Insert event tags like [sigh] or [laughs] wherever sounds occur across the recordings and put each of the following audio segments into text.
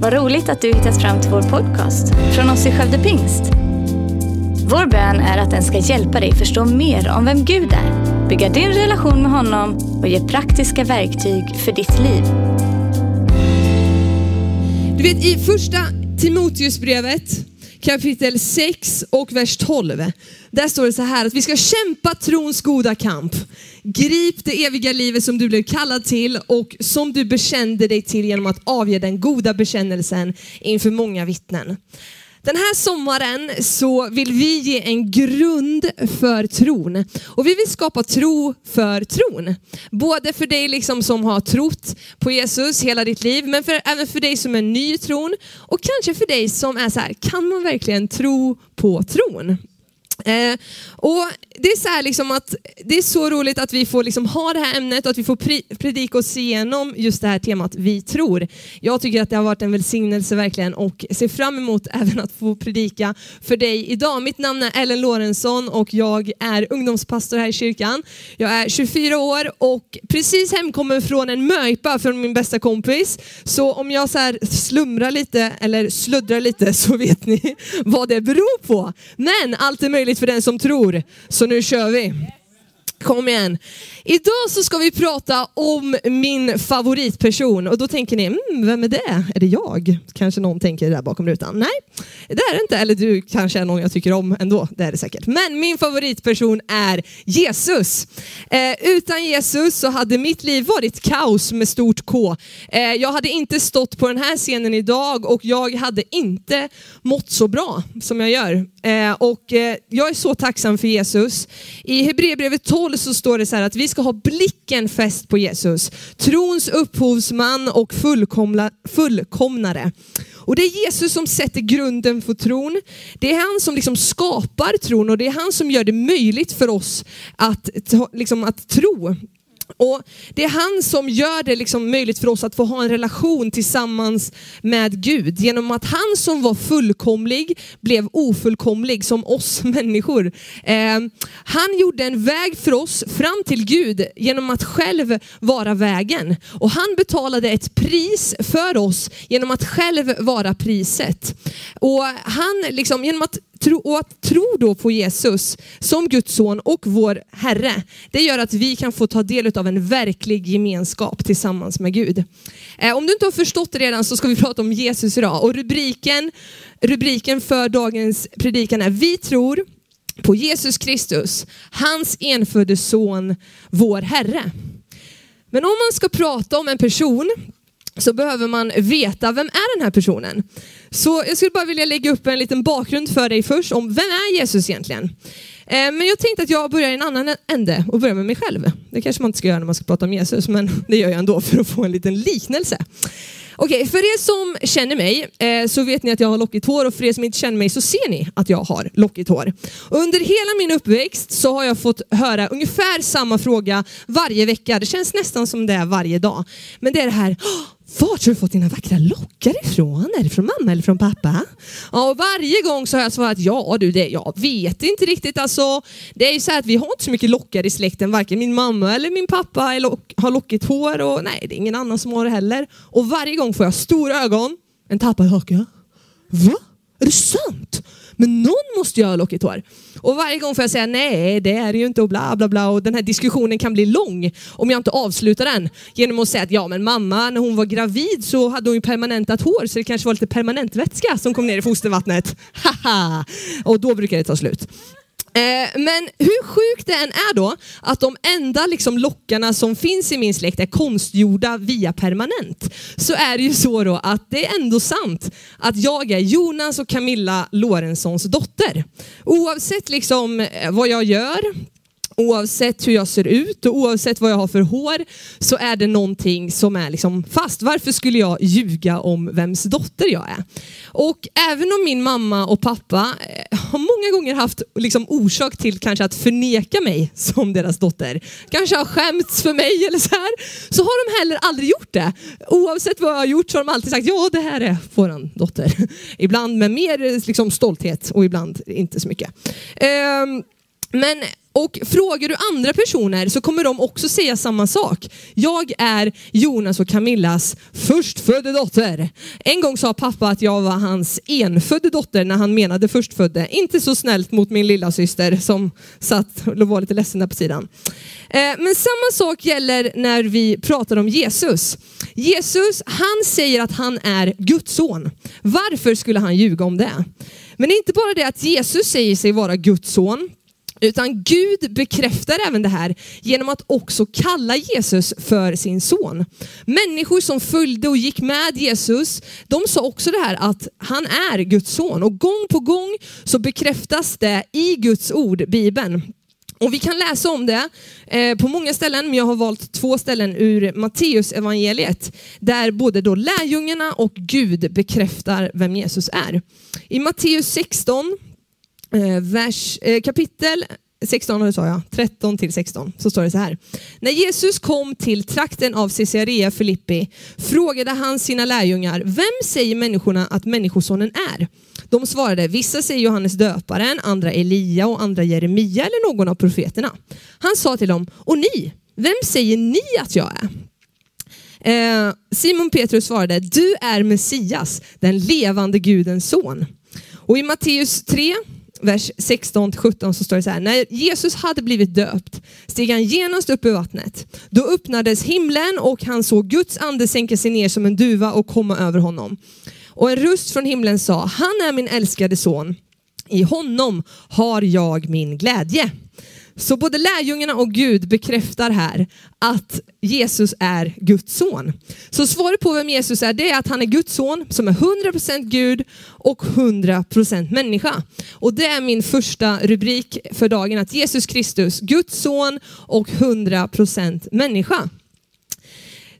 Vad roligt att du hittat fram till vår podcast från oss i Skövde Pingst. Vår bön är att den ska hjälpa dig förstå mer om vem Gud är, bygga din relation med honom och ge praktiska verktyg för ditt liv. Du vet i första Timoteusbrevet kapitel 6 och vers 12. Där står det så här att vi ska kämpa trons goda kamp. Grip det eviga livet som du blev kallad till och som du bekände dig till genom att avge den goda bekännelsen inför många vittnen. Den här sommaren så vill vi ge en grund för tron. Och vi vill skapa tro för tron. Både för dig liksom som har trott på Jesus hela ditt liv, men för, även för dig som är ny i tron. Och kanske för dig som är så här, kan man verkligen tro på tron? Eh, och det är så här liksom att det är så roligt att vi får liksom ha det här ämnet och att vi får predika oss igenom just det här temat vi tror. Jag tycker att det har varit en välsignelse verkligen och ser fram emot [laughs] även att få predika för dig idag. Mitt namn är Ellen Lorentzon och jag är ungdomspastor här i kyrkan. Jag är 24 år och precis hemkommen från en möjpa från min bästa kompis. Så om jag så här slumrar lite eller sluddrar lite [laughs] så vet ni vad det beror på. Men allt är möjligt möjligt för den som tror. Så nu kör vi. Kom igen. Idag så ska vi prata om min favoritperson och då tänker ni, mm, vem är det? Är det jag? Kanske någon tänker där bakom rutan. Nej, det är det inte. Eller du kanske är någon jag tycker om ändå. Det är det säkert. Men min favoritperson är Jesus. Eh, utan Jesus så hade mitt liv varit kaos med stort K. Eh, jag hade inte stått på den här scenen idag och jag hade inte mått så bra som jag gör. Eh, och eh, jag är så tacksam för Jesus. I Hebreerbrevet 12 så står det så här att vi ska ha blicken fäst på Jesus. Trons upphovsman och fullkomnare. Och det är Jesus som sätter grunden för tron. Det är han som liksom skapar tron och det är han som gör det möjligt för oss att, liksom, att tro. Och Det är han som gör det liksom möjligt för oss att få ha en relation tillsammans med Gud. Genom att han som var fullkomlig blev ofullkomlig som oss [laughs] människor. Eh, han gjorde en väg för oss fram till Gud genom att själv vara vägen. Och han betalade ett pris för oss genom att själv vara priset. Och han liksom, genom att tro, och att tro då på Jesus som Guds son och vår Herre, det gör att vi kan få ta del av en verklig gemenskap tillsammans med Gud. Eh, om du inte har förstått det redan så ska vi prata om Jesus idag. Och rubriken, rubriken för dagens predikan är Vi tror på Jesus Kristus, hans enfödde son, vår Herre. Men om man ska prata om en person så behöver man veta vem är den här personen. Så jag skulle bara vilja lägga upp en liten bakgrund för dig först om vem är Jesus egentligen? Eh, men jag tänkte att jag börjar i en annan ände och börjar med mig själv. Det kanske man inte ska göra när man ska prata om Jesus, men det gör jag ändå för att få en liten liknelse. Okej, för er som känner mig eh, så vet ni att jag har lockigt hår och för er som inte känner mig så ser ni att jag har lockigt hår. under hela min uppväxt så har jag fått höra ungefär samma fråga varje vecka. Det känns nästan som det är varje dag. Men det är det här, vart har du fått dina vackra lockar ifrån? Är det från mamma eller från pappa? Ja, och varje gång så har jag svarat ja du, det, jag vet inte riktigt. Alltså, det är ju så att vi har inte så mycket lockar i släkten. Varken min mamma eller min pappa är lock, har lockigt hår och nej, det är ingen annan som har det heller. Och varje gång får jag stora ögon, en tappad haka. Va? Är det sant? Men någon måste ju ha lockigt hår. Och varje gång får jag säga nej, det är det ju inte och bla bla bla. Och den här diskussionen kan bli lång om jag inte avslutar den genom att säga att ja, men mamma när hon var gravid så hade hon ju permanentat hår så det kanske var lite permanentvätska som kom ner i fostervattnet. [laughs] Haha! och då brukar det ta slut. Eh, men hur sjukt det än är då att de enda liksom lockarna som finns i min släkt är konstgjorda via permanent så är det ju så då att det är ändå sant att jag är Jonas och Camilla Lorentzons dotter. Oavsett liksom eh, vad jag gör, oavsett hur jag ser ut och oavsett vad jag har för hår så är det någonting som är liksom fast. Varför skulle jag ljuga om vems dotter jag är? Och även om min mamma och pappa eh, har många gånger haft liksom orsak till kanske att förneka mig som deras dotter, kanske har skämts för mig eller så här, så har de heller aldrig gjort det. Oavsett vad jag har gjort så har de alltid sagt ja det här är våran dotter. [laughs] Ibland med mer eh, liksom, stolthet och ibland inte så mycket. Ehm, men och frågar du andra personer så kommer de också säga samma sak. Jag är Jonas och Camillas förstfödde dotter. En gång sa pappa att jag var hans enfödde dotter när han menade förstfödde. Inte så snällt mot min lilla syster som satt och var lite ledsen där på sidan. Eh, men samma sak gäller när vi pratar om Jesus. Jesus, han säger att han är Guds son. Varför skulle han ljuga om det? Men det är inte bara det att Jesus säger sig vara Guds son, utan Gud bekräftar även det här genom att också kalla Jesus för sin son. Människor som följde och gick med Jesus, de sa också det här att han är Guds son. Och gång på gång så bekräftas det i Guds ord, Bibeln. Och vi kan läsa om det eh, på många ställen, men jag har valt två ställen ur Matteus evangeliet där både då lärjungarna och Gud bekräftar vem Jesus är. I Matteus 16, Eh, vers, eh, kapitel 16 sa jag, 13 till 16, så står det så här. När Jesus kom till trakten av Caesarea Filippi frågade han sina lärjungar, vem säger människorna att människosonen är? De svarade, vissa säger Johannes döparen, andra Elia och andra Jeremia eller någon av profeterna. Han sa till dem, och ni, vem säger ni att jag är? Eh, Simon Petrus svarade, du är Messias, den levande Gudens son. Och i Matteus 3, vers 16-17 så står det så här. När Jesus hade blivit döpt steg han genast upp ur vattnet. Då öppnades himlen och han såg Guds ande sänka sig ner som en duva och komma över honom. Och en röst från himlen sa, han är min älskade son. I honom har jag min glädje. Så både lärjungarna och Gud bekräftar här att Jesus är Guds son. Så svaret på vem Jesus är, det är att han är Guds son som är 100% Gud och 100% människa. Och det är min första rubrik för dagen, att Jesus Kristus, Guds son och 100% människa.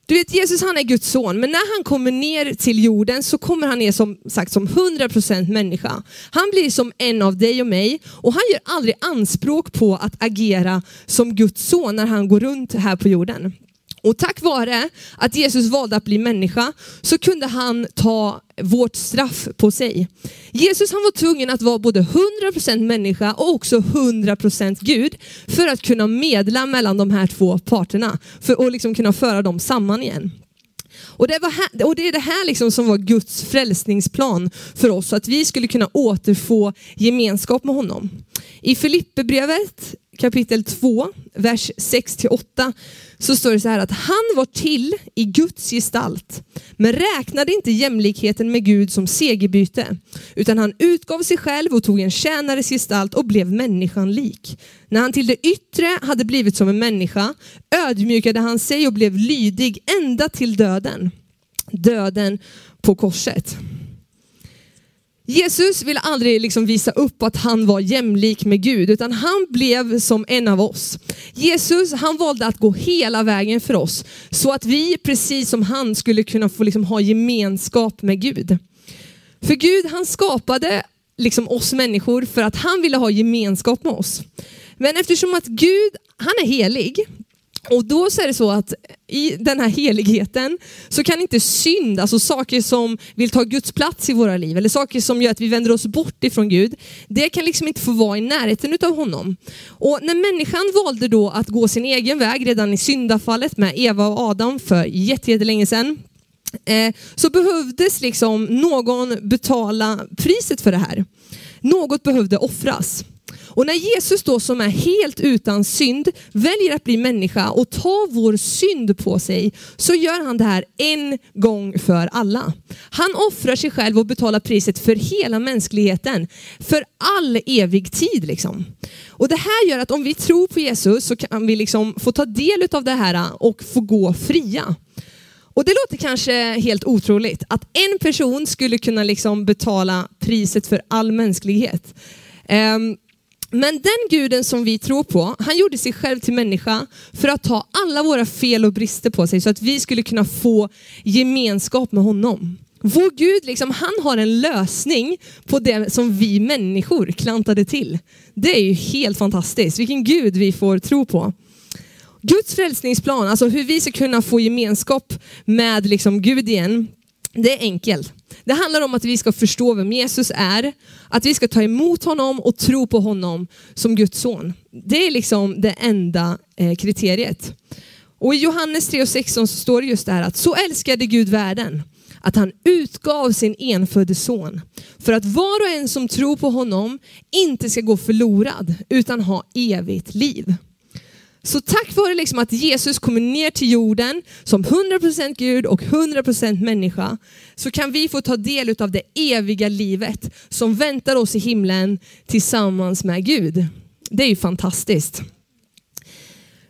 Du vet Jesus han är Guds son, men när han kommer ner till jorden så kommer han ner som sagt som 100% människa. Han blir som en av dig och mig och han gör aldrig anspråk på att agera som Guds son när han går runt här på jorden. Och tack vare att Jesus valde att bli människa så kunde han ta vårt straff på sig. Jesus han var tvungen att vara både 100% människa och också 100% Gud för att kunna medla mellan de här två parterna för att liksom kunna föra dem samman igen. Och det, här, och det är det här liksom som var Guds frälsningsplan för oss, så att vi skulle kunna återfå gemenskap med honom. I Filipperbrevet kapitel 2, vers 6-8 så står det så här att han var till i Guds gestalt, men räknade inte jämlikheten med Gud som segerbyte, utan han utgav sig själv och tog en tjänares gestalt och blev människan lik. När han till det yttre hade blivit som en människa ödmjukade han sig och blev lydig ända till döden. Döden på korset. Jesus ville aldrig liksom visa upp att han var jämlik med Gud, utan han blev som en av oss. Jesus han valde att gå hela vägen för oss, så att vi precis som han skulle kunna få liksom ha gemenskap med Gud. För Gud han skapade liksom oss människor för att han ville ha gemenskap med oss. Men eftersom att Gud, han är helig, och då så är det så att i den här heligheten så kan inte synd, alltså saker som vill ta Guds plats i våra liv eller saker som gör att vi vänder oss bort ifrån Gud, det kan liksom inte få vara i närheten av honom. Och när människan valde då att gå sin egen väg redan i syndafallet med Eva och Adam för jättelänge sedan, eh, så behövdes liksom någon betala priset för det här. Något behövde offras. Och när Jesus då som är helt utan synd väljer att bli människa och ta vår synd på sig så gör han det här en gång för alla. Han offrar sig själv och betalar priset för hela mänskligheten för all evig tid. Liksom. Och Det här gör att om vi tror på Jesus så kan vi liksom få ta del av det här och få gå fria. Och Det låter kanske helt otroligt att en person skulle kunna liksom betala priset för all mänsklighet. Um, men den guden som vi tror på, han gjorde sig själv till människa för att ta alla våra fel och brister på sig så att vi skulle kunna få gemenskap med honom. Vår Gud, liksom, han har en lösning på det som vi människor klantade till. Det är ju helt fantastiskt, vilken Gud vi får tro på. Guds frälsningsplan, alltså hur vi ska kunna få gemenskap med liksom Gud igen, det är enkelt. Det handlar om att vi ska förstå vem Jesus är, att vi ska ta emot honom och tro på honom som Guds son. Det är liksom det enda eh, kriteriet. Och i Johannes 3 och 16 så står det just det här att så älskade Gud världen att han utgav sin enfödde son för att var och en som tror på honom inte ska gå förlorad utan ha evigt liv. Så tack vare liksom att Jesus kommer ner till jorden som 100% Gud och 100% människa så kan vi få ta del av det eviga livet som väntar oss i himlen tillsammans med Gud. Det är ju fantastiskt.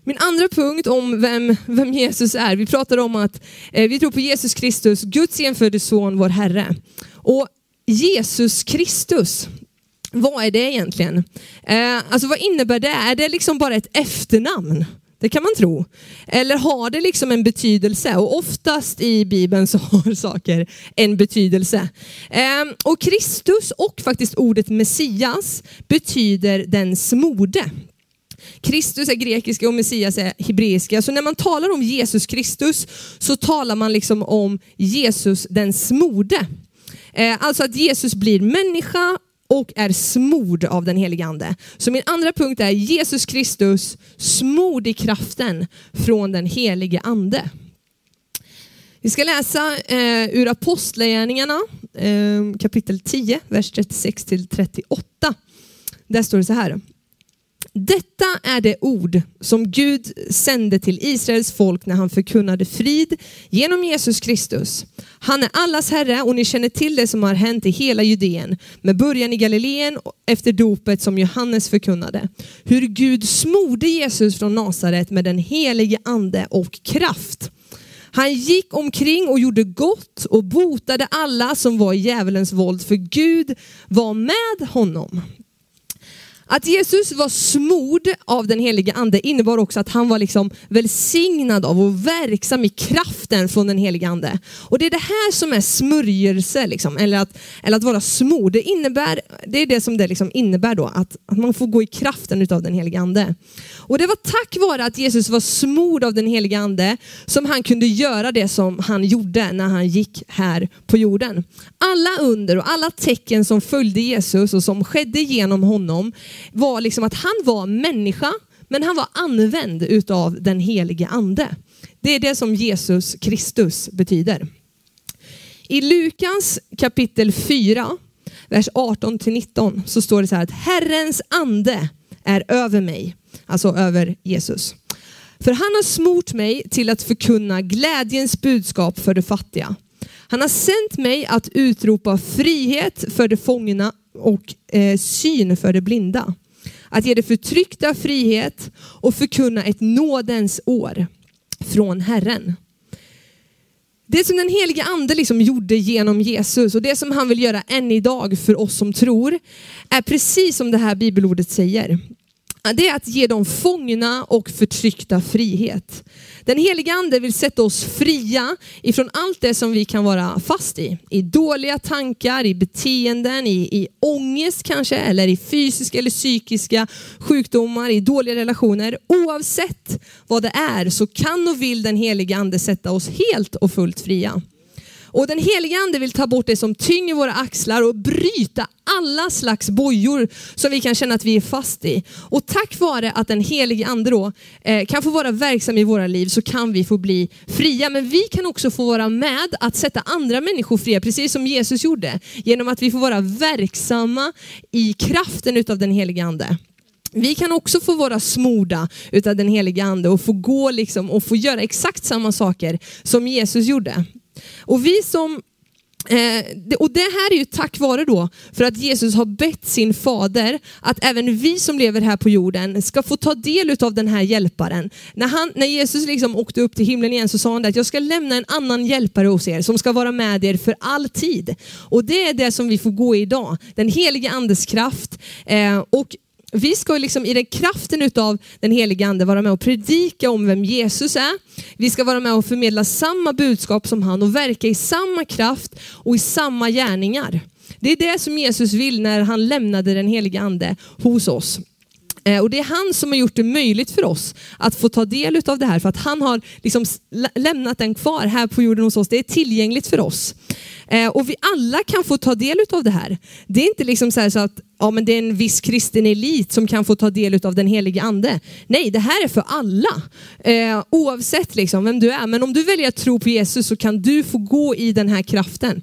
Min andra punkt om vem, vem Jesus är. Vi pratar om att eh, vi tror på Jesus Kristus, Guds enfödde son, vår Herre. Och Jesus Kristus, vad är det egentligen? Eh, alltså vad innebär det? Är det liksom bara ett efternamn? Det kan man tro. Eller har det liksom en betydelse? Och oftast i Bibeln så [laughs] har saker en betydelse. Eh, och Kristus och faktiskt ordet Messias betyder den smorde. Kristus är grekiska och Messias är hebreiska. Så när man talar om Jesus Kristus så talar man liksom om Jesus den smorde. Eh, alltså att Jesus blir människa och är smord av den helige ande. Så min andra punkt är Jesus Kristus smord i kraften från den helige ande. Vi ska läsa eh, ur Apostlagärningarna eh, kapitel 10, vers 36 till 38. Där står det så här. Detta är det ord som Gud sände till Israels folk när han förkunnade frid genom Jesus Kristus. Han är allas Herre och ni känner till det som har hänt i hela Judeen med början i Galileen efter dopet som Johannes förkunnade. Hur Gud smorde Jesus från Nasaret med den helige ande och kraft. Han gick omkring och gjorde gott och botade alla som var i djävulens våld för Gud var med honom. Att Jesus var smord av den helige ande innebar också att han var liksom välsignad av och verksam i kraften från den helige ande. Och det är det här som är smörjelse, liksom, eller, att, eller att vara smord. Det, innebär, det är det som det liksom innebär då, att, att man får gå i kraften av den helige ande. Och det var tack vare att Jesus var smord av den helige ande som han kunde göra det som han gjorde när han gick här på jorden. Alla under och alla tecken som följde Jesus och som skedde genom honom var liksom att han var människa, men han var använd utav den helige ande. Det är det som Jesus Kristus betyder. I Lukas kapitel 4, vers 18 19 så står det så här att Herrens ande är över mig, alltså över Jesus. För han har smort mig till att förkunna glädjens budskap för de fattiga. Han har sänt mig att utropa frihet för de fångna och eh, syn för de blinda. Att ge det förtryckta frihet och förkunna ett nådens år från Herren. Det som den helige ande liksom gjorde genom Jesus och det som han vill göra än idag för oss som tror är precis som det här bibelordet säger det är att ge de fångna och förtryckta frihet. Den heliga ande vill sätta oss fria ifrån allt det som vi kan vara fast i. I dåliga tankar, i beteenden, i, i ångest kanske, eller i fysiska eller psykiska sjukdomar, i dåliga relationer. Oavsett vad det är så kan och vill den heliga ande sätta oss helt och fullt fria. Och den helige ande vill ta bort det som tynger våra axlar och bryta alla slags bojor som vi kan känna att vi är fast i. Och tack vare att den helige ande då eh, kan få vara verksam i våra liv så kan vi få bli fria. Men vi kan också få vara med att sätta andra människor fria, precis som Jesus gjorde. Genom att vi får vara verksamma i kraften utav den helige ande. Vi kan också få vara smorda utav den helige ande och få gå liksom och få göra exakt samma saker som Jesus gjorde. Och vi som eh, och det här är ju tack vare då för att Jesus har bett sin fader att även vi som lever här på jorden ska få ta del av den här hjälparen. När, han, när Jesus liksom åkte upp till himlen igen så sa han att jag ska lämna en annan hjälpare hos er som ska vara med er för all tid. Och det är det som vi får gå i idag. Den heliga andes kraft. Eh, och vi ska liksom i den kraften utav den heliga ande vara med och predika om vem Jesus är. Vi ska vara med och förmedla samma budskap som han och verka i samma kraft och i samma gärningar. Det är det som Jesus vill när han lämnade den heliga ande hos oss. Eh, och det är han som har gjort det möjligt för oss att få ta del av det här, för att han har liksom lämnat den kvar här på jorden hos oss. Det är tillgängligt för oss. Eh, och vi alla kan få ta del av det här. Det är inte liksom så, så att ja, men det är en viss kristen elit som kan få ta del av den helige ande. Nej, det här är för alla. Eh, oavsett liksom vem du är. Men om du väljer att tro på Jesus så kan du få gå i den här kraften.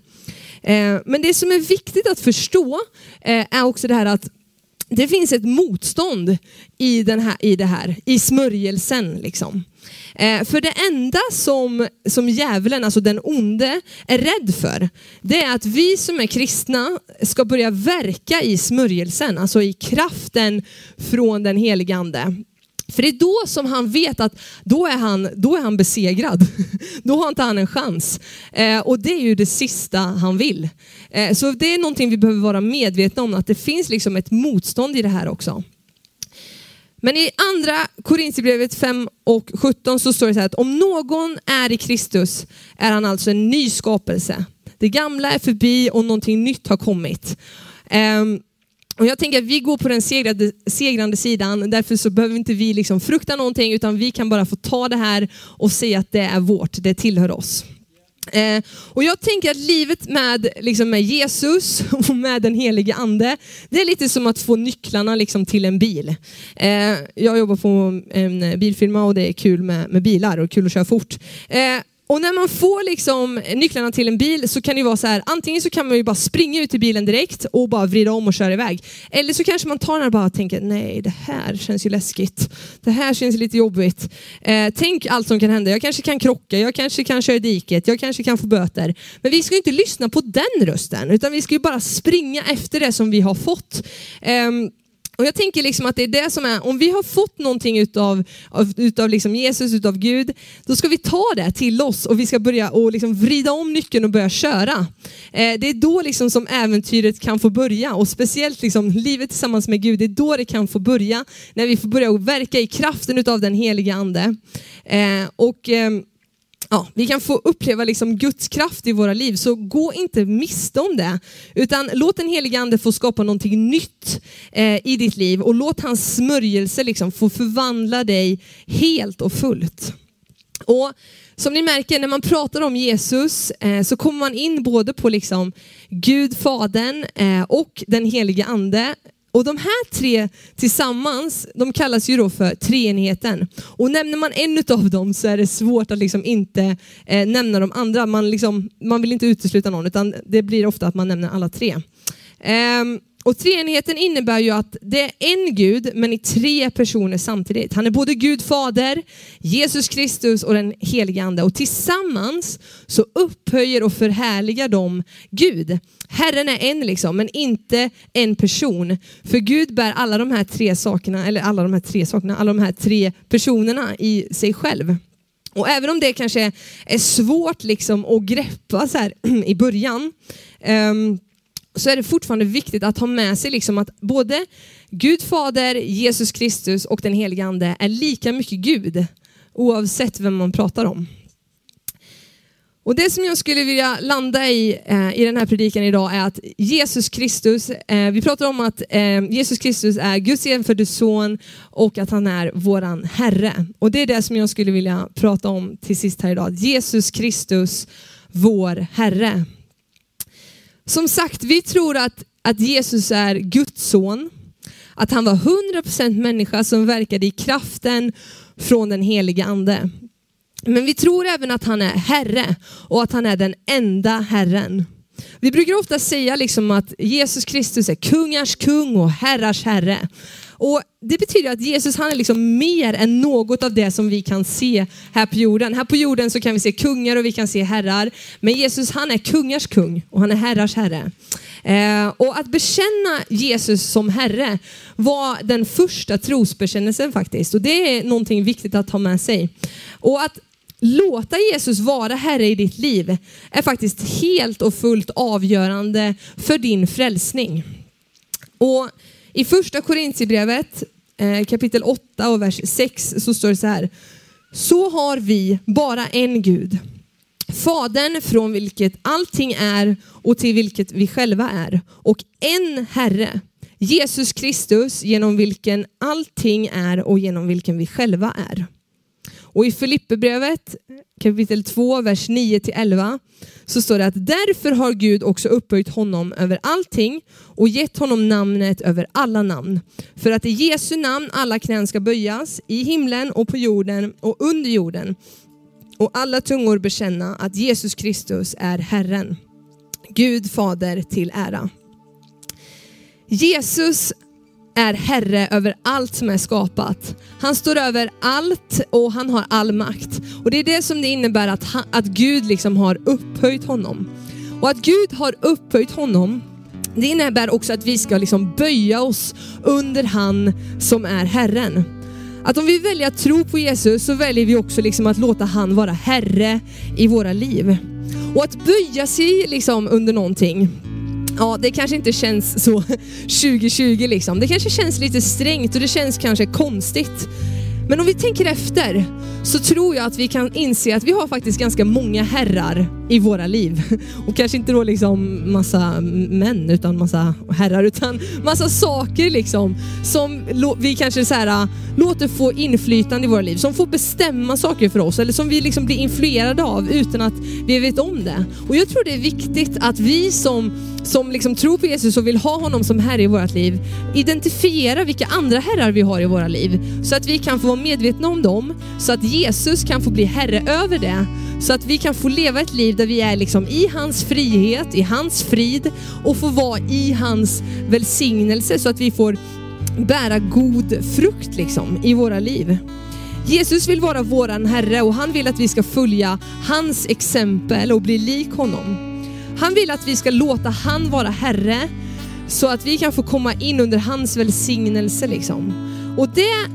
Eh, men det som är viktigt att förstå eh, är också det här att det finns ett motstånd i, den här, i det här, i smörjelsen. Liksom. Eh, för det enda som, som djävulen, alltså den onde, är rädd för, det är att vi som är kristna ska börja verka i smörjelsen, alltså i kraften från den helige ande. För det är då som han vet att då är han, då är han besegrad. [laughs] Då har inte han en chans. Eh, och det är ju det sista han vill. Eh, så det är någonting vi behöver vara medvetna om, att det finns liksom ett motstånd i det här också. Men i andra Korintierbrevet 5 och 17 så står det så här att om någon är i Kristus är han alltså en ny skapelse. Det gamla är förbi och någonting nytt har kommit. Um, och jag tänker att vi går på den segrande, segrande sidan, därför så behöver inte vi liksom frukta någonting, utan vi kan bara få ta det här och säga att det är vårt, det tillhör oss. Eh, och jag tänker att livet med, liksom med Jesus [laughs] och med den helige ande, det är lite som att få nycklarna liksom till en bil. Eh, jag jobbar på en bilfirma och det är kul med, med bilar och kul att köra fort. Eh, och när man får liksom nycklarna till en bil så kan det vara så här, antingen så kan man ju bara springa ut i bilen direkt och bara vrida om och köra iväg. Eller så kanske man tar den och bara tänker, nej det här känns ju läskigt. Det här känns lite jobbigt. Eh, tänk allt som kan hända. Jag kanske kan krocka, jag kanske kan köra i diket, jag kanske kan få böter. Men vi ska inte lyssna på den rösten, utan vi ska ju bara springa efter det som vi har fått. Eh, och jag tänker liksom att det är det som är, om vi har fått någonting utav, av, utav liksom Jesus, utav Gud, då ska vi ta det till oss och vi ska börja och liksom vrida om nyckeln och börja köra. Eh, det är då liksom som äventyret kan få börja och speciellt liksom livet tillsammans med Gud, det är då det kan få börja, när vi får börja verka i kraften utav den heliga ande. Eh, och... Eh, ja, vi kan få uppleva liksom Guds kraft i våra liv, så gå inte miste om det. Utan låt den helige ande få skapa någonting nytt eh, i ditt liv och låt hans smörjelse liksom få förvandla dig helt och fullt. Och som ni märker när man pratar om Jesus eh, så kommer man in både på liksom Gud, Fadern eh, och den helige Ande. Och de här tre tillsammans, de kallas ju då för treenigheten. Och nämner man en av dem så är det svårt att liksom inte eh, nämna de andra. Man, liksom, man vill inte utesluta någon, utan det blir ofta att man nämner alla tre. Um, och treenigheten innebär ju att det är en Gud, men i tre personer samtidigt. Han är både Gud Fader, Jesus Kristus och den helige Ande. Och tillsammans så upphöjer och förhärligar de Gud. Herren är en liksom, men inte en person. För Gud bär alla de här tre sakerna, eller alla de här tre sakerna, alla de här tre personerna i sig själv. Och även om det kanske är svårt liksom att greppa så här [clears throat] i början, um, så är det fortfarande viktigt att ha med sig liksom att både Gud Fader, Jesus Kristus och den helige Ande är lika mycket Gud oavsett vem man pratar om. Och Det som jag skulle vilja landa i eh, i den här predikan idag är att Jesus Kristus, eh, vi pratar om att eh, Jesus Kristus är Guds enfödde son och att han är våran Herre. Och Det är det som jag skulle vilja prata om till sist här idag. Jesus Kristus, vår Herre. Som sagt, vi tror att, att Jesus är Guds son, att han var 100% människa som verkade i kraften från den heliga ande. Men vi tror även att han är Herre och att han är den enda Herren. Vi brukar ofta säga liksom att Jesus Kristus är kungars kung och herrars herre. Och Det betyder att Jesus han är liksom mer än något av det som vi kan se här på jorden. Här på jorden så kan vi se kungar och vi kan se herrar. Men Jesus han är kungars kung och han är herrars herre. Eh, och att bekänna Jesus som Herre var den första trosbekännelsen faktiskt. Och det är någonting viktigt att ha med sig. Och att låta Jesus vara Herre i ditt liv är faktiskt helt och fullt avgörande för din frälsning. Och i första Korintierbrevet eh, kapitel 8 och vers 6 så står det så här. Så har vi bara en Gud, Fadern från vilket allting är och till vilket vi själva är och en Herre, Jesus Kristus genom vilken allting är och genom vilken vi själva är. Och i Filipperbrevet kapitel 2, vers 9-11 så står det att därför har Gud också upphöjt honom över allting och gett honom namnet över alla namn. För att i Jesu namn alla knän ska böjas, i himlen och på jorden och under jorden. Och alla tungor bekänna att Jesus Kristus är Herren. Gud Fader till ära. Jesus är herre över allt som är skapat. Han står över allt och han har all makt. Och Det är det som det innebär att, han, att Gud liksom har upphöjt honom. Och att Gud har upphöjt honom, det innebär också att vi ska liksom böja oss under han som är Herren. Att om vi väljer att tro på Jesus så väljer vi också liksom att låta han vara Herre i våra liv. Och att böja sig liksom under någonting, Ja, det kanske inte känns så [laughs] 2020 liksom. Det kanske känns lite strängt och det känns kanske konstigt. Men om vi tänker efter så tror jag att vi kan inse att vi har faktiskt ganska många herrar i våra liv. [laughs] Och kanske inte då liksom massa män utan massa herrar utan massa saker liksom som vi kanske så här, äh, låter få inflytande i våra liv. Som får bestämma saker för oss eller som vi liksom blir influerade av utan att vi vet om det. Och jag tror det är viktigt att vi som som liksom tror på Jesus och vill ha honom som Herre i vårt liv, identifiera vilka andra herrar vi har i våra liv så att vi kan få vara medvetna om dem, så att Jesus kan få bli Herre över det, så att vi kan få leva ett liv där vi är liksom i hans frihet, i hans frid och få vara i hans välsignelse så att vi får bära god frukt liksom i våra liv. Jesus vill vara våran Herre och han vill att vi ska följa hans exempel och bli lik honom. Han vill att vi ska låta han vara Herre så att vi kan få komma in under hans välsignelse. Liksom. Och det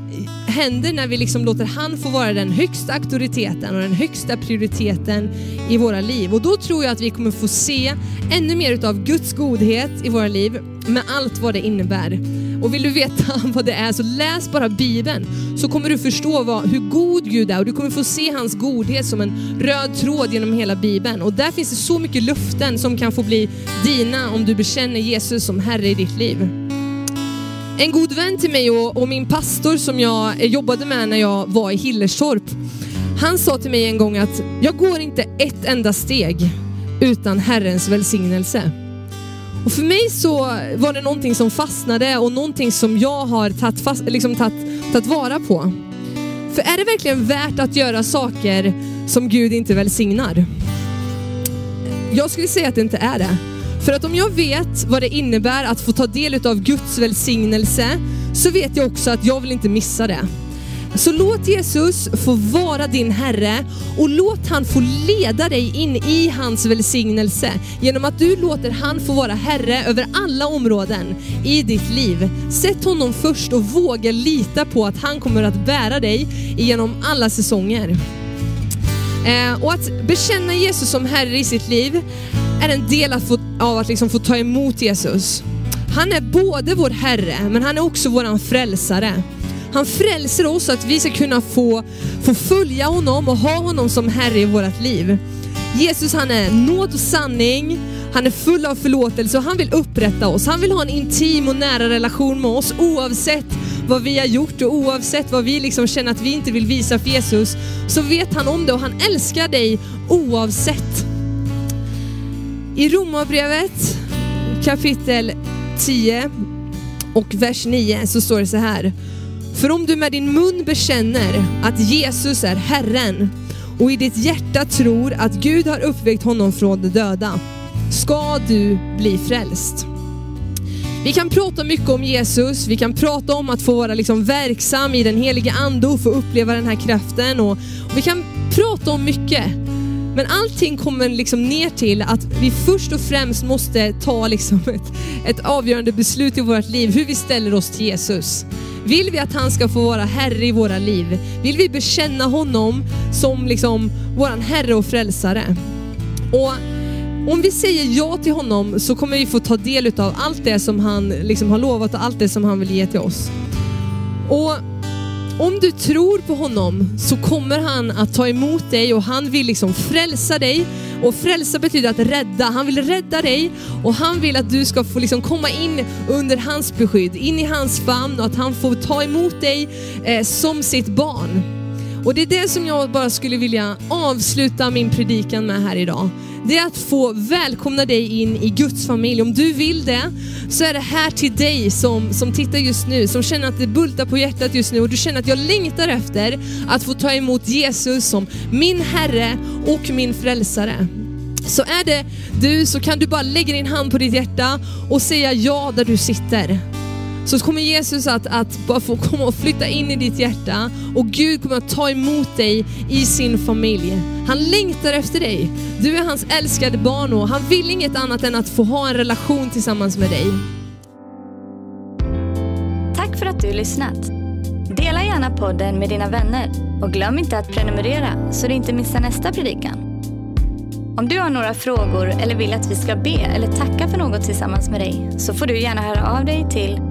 händer när vi liksom låter han få vara den högsta auktoriteten och den högsta prioriteten i våra liv. Och då tror jag att vi kommer få se ännu mer av Guds godhet i våra liv med allt vad det innebär. Och vill du veta [laughs] vad det är så läs bara Bibeln så kommer du förstå vad, hur god Gud är och du kommer få se hans godhet som en röd tråd genom hela Bibeln. Och där finns det så mycket luften som kan få bli dina om du bekänner Jesus som Herre i ditt liv. En god vän till mig och, och min pastor som jag eh, jobbade med när jag var i Hillerstorp, han sa till mig en gång att jag går inte ett enda steg utan Herrens välsignelse. Och för mig så var det någonting som fastnade och någonting som jag har tagit, fast, liksom tagit, tagit vara på. För är det verkligen värt att göra saker som Gud inte välsignar? Jag skulle säga att det inte är det. För att om jag vet vad det innebär att få ta del av Guds välsignelse så vet jag också att jag vill inte missa det. Så låt Jesus få vara din Herre och låt han få leda dig in i hans välsignelse genom att du låter han få vara Herre över alla områden i ditt liv. Sätt honom först och våga lita på att han kommer att bära dig genom alla säsonger. Eh, och att bekänna Jesus som Herre i sitt liv är en del av att liksom få ta emot Jesus. Han är både vår Herre, men han är också vår frälsare. Han frälser oss så att vi ska kunna få, få följa honom och ha honom som Herre i vårt liv. Jesus han är nåd och sanning, han är full av förlåtelse och han vill upprätta oss. Han vill ha en intim och nära relation med oss oavsett vad vi har gjort och oavsett vad vi liksom känner att vi inte vill visa för Jesus så vet han om det och han älskar dig oavsett. I Romarbrevet kapitel 10 och vers 9 så står det så här. För om du med din mun bekänner att Jesus är Herren och i ditt hjärta tror att Gud har uppväckt honom från de döda, ska du bli frälst. Vi kan prata mycket om Jesus, vi kan prata om att få vara liksom verksam i den heliga ande och få uppleva den här kraften. Och, och vi kan prata om mycket. Men allting kommer liksom ner till att vi först och främst måste ta liksom ett, ett avgörande beslut i vårt liv, hur vi ställer oss till Jesus. Vill vi att han ska få vara Herre i våra liv? Vill vi bekänna honom som liksom våran Herre och Frälsare? Och om vi säger ja till honom så kommer vi få ta del av allt det som han liksom har lovat och allt det som han vill ge till oss. Och om du tror på honom så kommer han att ta emot dig och han vill liksom frälsa dig och frälsa betyder att rädda. Han vill rädda dig och han vill att du ska få liksom komma in under hans beskydd, in i hans famn och att han får ta emot dig eh, som sitt barn. Och det är det som jag bara skulle vilja avsluta min predikan med här idag. Det är att få välkomna dig in i Guds familj. Om du vill det så är det här till dig som, som tittar just nu, som känner att det bultar på hjärtat just nu och du känner att jag längtar efter att få ta emot Jesus som min Herre och min frälsare. Så är det du så kan du bara lägga din hand på ditt hjärta och säga ja där du sitter så kommer Jesus att, att bara få komma och flytta in i ditt hjärta och Gud kommer att ta emot dig i sin familj. Han längtar efter dig. Du är hans älskade barn och han vill inget annat än att få ha en relation tillsammans med dig. Tack för att du lyssnat. Dela gärna podden med dina vänner och glöm inte att prenumerera så du inte missar nästa predikan. Om du har några frågor eller vill att vi ska be eller tacka för något tillsammans med dig så får du gärna höra av dig till